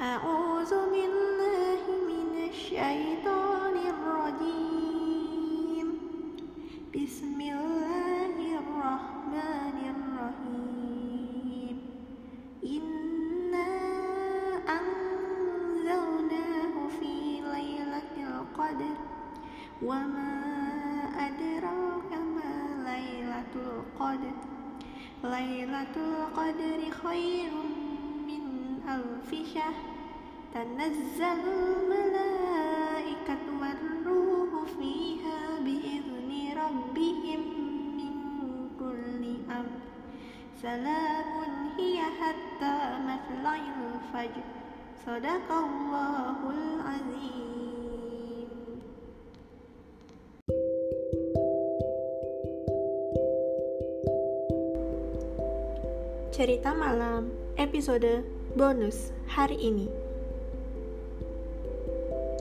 أعوذ بالله من الشيطان الرجيم. بسم الله الرحمن الرحيم. إنا أنزلناه في ليلة القدر. وما أدراك ما ليلة القدر؟ ليلة القدر خير من ألف شهر تنزل الملائكة والروح فيها بإذن ربهم من كل أمر سلام هي حتى مطلع الفجر صدق الله العظيم Cerita Malam episode bonus hari ini.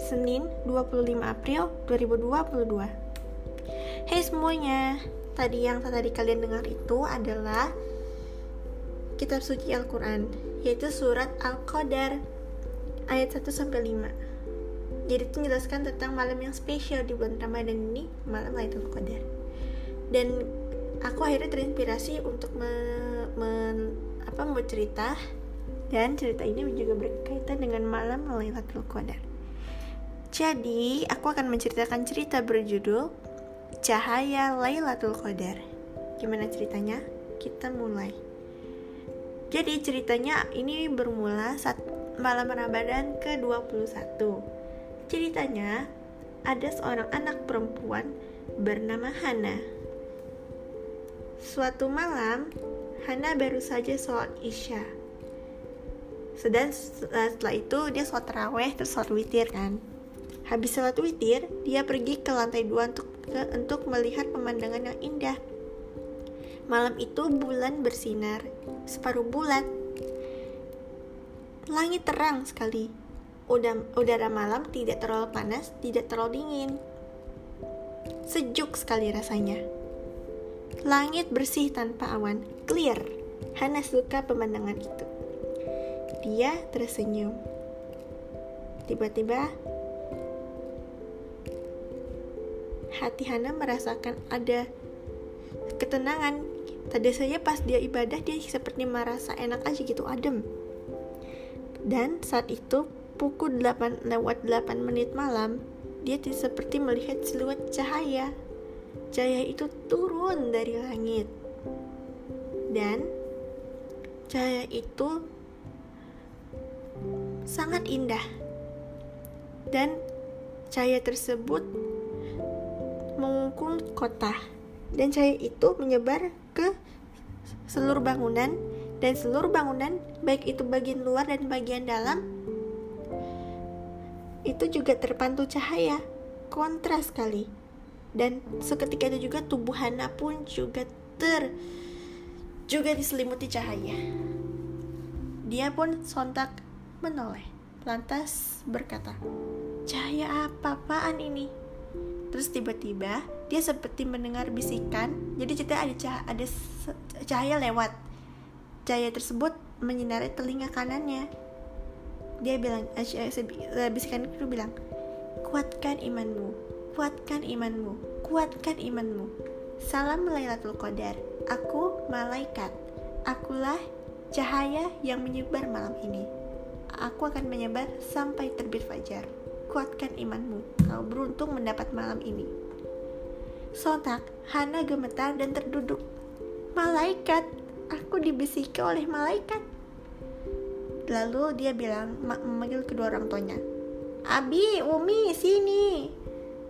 Senin 25 April 2022 Hey semuanya Tadi yang tadi kalian dengar itu adalah Kitab suci Al-Quran Yaitu surat Al-Qadar Ayat 1-5 Jadi itu menjelaskan tentang malam yang spesial di bulan Ramadan ini Malam Lailatul Qadar. Dan aku akhirnya terinspirasi untuk me, men, apa mau cerita dan cerita ini juga berkaitan dengan malam Lailatul Qadar. Jadi, aku akan menceritakan cerita berjudul Cahaya Lailatul Qadar. Gimana ceritanya? Kita mulai. Jadi ceritanya ini bermula saat malam Ramadan ke-21. Ceritanya ada seorang anak perempuan bernama Hana Suatu malam, Hana baru saja sholat isya. Sedang setelah itu dia sholat raweh terus sholat witir kan. Habis sholat witir, dia pergi ke lantai dua untuk untuk melihat pemandangan yang indah. Malam itu bulan bersinar, separuh bulat. Langit terang sekali. Udara, udara malam tidak terlalu panas, tidak terlalu dingin. Sejuk sekali rasanya. Langit bersih tanpa awan, clear. Hana suka pemandangan itu. Dia tersenyum. Tiba-tiba, hati Hana merasakan ada ketenangan. Tadi saja pas dia ibadah, dia seperti merasa enak aja gitu, adem. Dan saat itu, pukul 8 lewat 8 menit malam, dia seperti melihat siluet cahaya cahaya itu turun dari langit dan cahaya itu sangat indah. Dan cahaya tersebut mengungkung kota. Dan cahaya itu menyebar ke seluruh bangunan. Dan seluruh bangunan baik itu bagian luar dan bagian dalam itu juga terpantul cahaya. Kontras sekali. Dan seketika itu juga tubuh Hana pun juga ter juga diselimuti cahaya. Dia pun sontak menoleh, lantas berkata, "Cahaya apa-apaan ini?" Terus tiba-tiba dia seperti mendengar bisikan. Jadi cerita ada cahaya, ada cahaya lewat. Cahaya tersebut menyinari telinga kanannya. Dia bilang, eh, bisikan itu bilang, "Kuatkan imanmu, kuatkan imanmu, kuatkan imanmu. Salam Lailatul Qadar. Aku malaikat. Akulah cahaya yang menyebar malam ini. Aku akan menyebar sampai terbit fajar. Kuatkan imanmu. Kau beruntung mendapat malam ini. Sontak, Hana gemetar dan terduduk. Malaikat, aku dibisiki oleh malaikat. Lalu dia bilang, memanggil kedua orang tuanya. Abi, Umi, sini.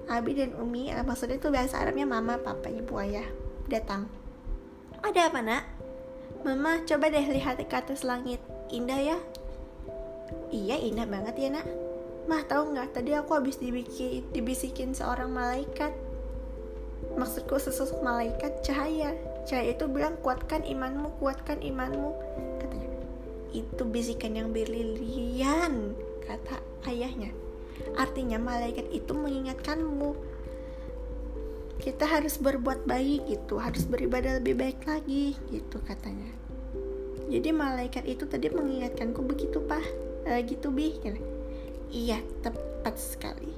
Abi dan Umi uh, maksudnya itu bahasa Arabnya mama, papa, ibu, ayah datang. Ada apa nak? Mama coba deh lihat ke atas langit, indah ya? Iya indah banget ya nak. Mah tahu nggak tadi aku habis dibikin, dibisikin seorang malaikat. Maksudku sesosok malaikat cahaya. Cahaya itu bilang kuatkan imanmu, kuatkan imanmu. Katanya itu bisikan yang berlilian kata ayahnya. Artinya malaikat itu mengingatkanmu kita harus berbuat baik gitu, harus beribadah lebih baik lagi gitu katanya. Jadi malaikat itu tadi mengingatkanku begitu, Pak. E, gitu bi. Iya tepat sekali.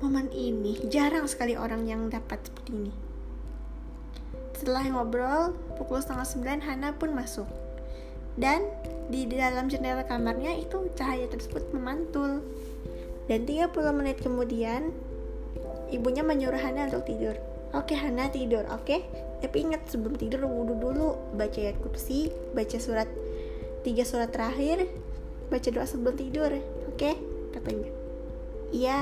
Momen ini jarang sekali orang yang dapat seperti ini. Setelah ngobrol pukul setengah sembilan Hana pun masuk. Dan di dalam jendela kamarnya itu cahaya tersebut memantul. Dan 30 menit kemudian ibunya menyuruh Hana untuk tidur. Oke Hana tidur oke? Tapi ingat sebelum tidur wudhu dulu. Baca ayat kursi baca surat tiga surat terakhir baca doa sebelum tidur oke? Katanya. Iya.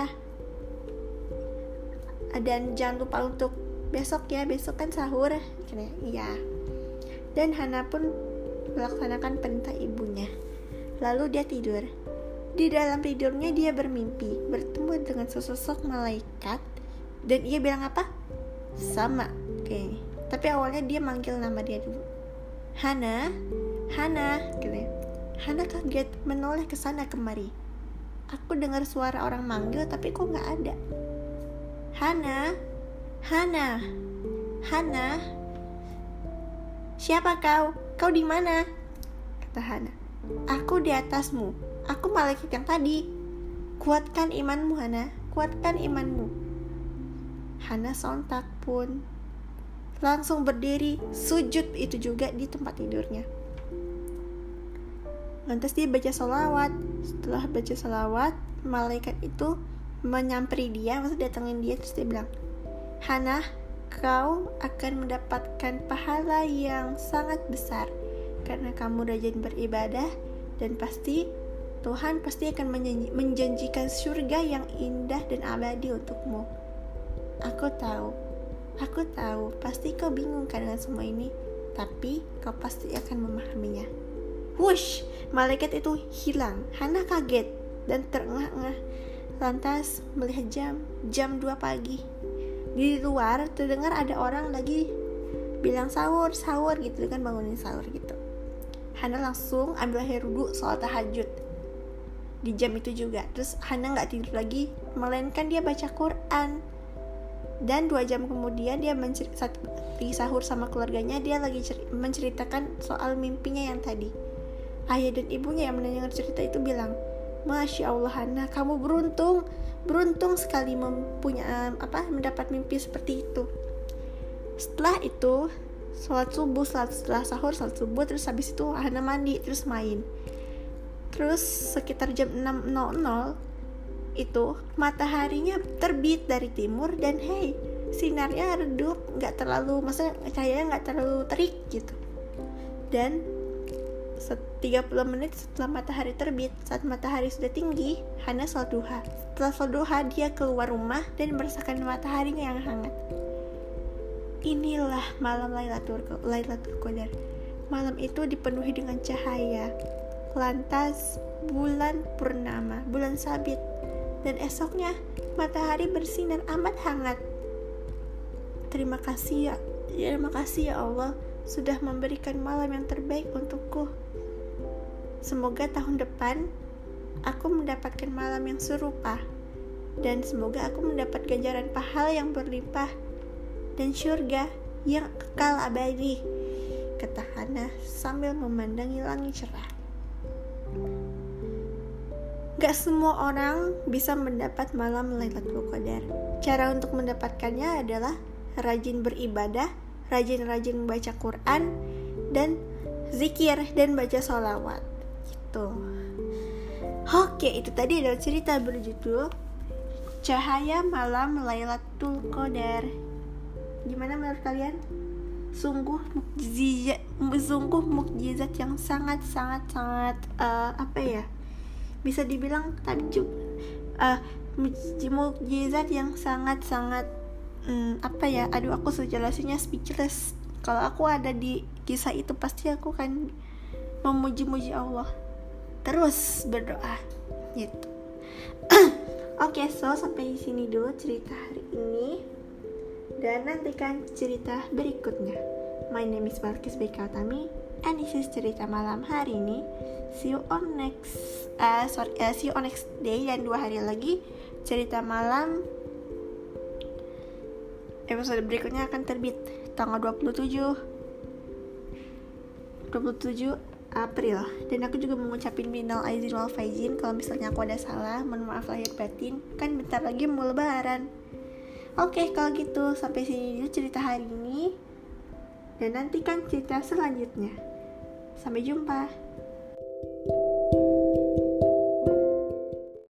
Dan jangan lupa untuk besok ya besok kan sahur katanya. Iya. Dan Hana pun melaksanakan perintah ibunya. Lalu dia tidur. Di dalam tidurnya dia bermimpi bertemu dengan sesosok malaikat dan ia bilang apa? Sama kayaknya tapi awalnya dia manggil nama dia dulu. Hana? Hana gitu Hana kaget menoleh ke sana kemari. Aku dengar suara orang manggil tapi kok nggak ada? Hana? Hana? Hana? Siapa kau? Kau di mana? Kata Hana. Aku di atasmu. Aku malaikat yang tadi. Kuatkan imanmu Hana. Kuatkan imanmu. Hana sontak pun. Langsung berdiri sujud itu juga di tempat tidurnya lantas dia baca salawat setelah baca salawat malaikat itu menyamperi dia maksud datengin dia terus dia bilang Hana kau akan mendapatkan pahala yang sangat besar karena kamu rajin beribadah dan pasti Tuhan pasti akan menjanjikan surga yang indah dan abadi untukmu. Aku tahu Aku tahu, pasti kau bingung kan dengan semua ini, tapi kau pasti akan memahaminya. Wush, malaikat itu hilang. Hana kaget dan terengah-engah. Lantas melihat jam, jam 2 pagi. Di luar terdengar ada orang lagi bilang sahur, sahur gitu kan bangunin sahur gitu. Hana langsung ambil air wudhu soal tahajud di jam itu juga. Terus Hana nggak tidur lagi, melainkan dia baca Quran dan dua jam kemudian dia saat sahur sama keluarganya dia lagi menceritakan soal mimpinya yang tadi ayah dan ibunya yang mendengar cerita itu bilang masya Allah Hana kamu beruntung beruntung sekali mempunyai apa mendapat mimpi seperti itu. Setelah itu sholat subuh setelah sahur sholat subuh terus habis itu Hana mandi terus main. Terus sekitar jam 6.00 itu mataharinya terbit dari timur dan hey sinarnya redup nggak terlalu maksudnya cahayanya nggak terlalu terik gitu. Dan 30 menit setelah matahari terbit saat matahari sudah tinggi Hana sholat duha. Setelah sholat duha dia keluar rumah dan merasakan mataharinya yang hangat. Inilah malam Lailatul Lailatul Qadar. Malam itu dipenuhi dengan cahaya lantas bulan purnama bulan sabit. Dan esoknya matahari bersinar amat hangat. Terima kasih ya, terima kasih ya Allah sudah memberikan malam yang terbaik untukku. Semoga tahun depan aku mendapatkan malam yang serupa dan semoga aku mendapat ganjaran pahala yang berlimpah dan surga yang kekal abadi kata Hana sambil memandangi langit cerah. Gak semua orang bisa mendapat malam Lailatul Qadar. Cara untuk mendapatkannya adalah rajin beribadah, rajin-rajin membaca Quran, dan zikir dan baca sholawat. Gitu. Oke, itu tadi adalah cerita berjudul Cahaya Malam Lailatul Qadar. Gimana menurut kalian? Sungguh mukjizat, sungguh mukjizat yang sangat sangat sangat uh, apa ya? bisa dibilang takjub uh, mukjizat yang sangat-sangat um, apa ya? Aduh aku sejelasinnya speechless. Kalau aku ada di kisah itu pasti aku kan memuji-muji Allah. Terus berdoa gitu. Oke, okay, so sampai sini dulu cerita hari ini. Dan nantikan cerita berikutnya. My name is Balkis Bekatami and this is cerita malam hari ini. See you on next uh, sorry uh, see you on next day dan dua hari lagi cerita malam episode berikutnya akan terbit tanggal 27 27 April. Dan aku juga mengucapin minal aizin wal faizin. Kalau misalnya aku ada salah mohon maaf lahir batin. Kan bentar lagi mau lebaran. Oke kalau gitu sampai sini dulu cerita hari ini. Dan nantikan cerita selanjutnya. Sampai jumpa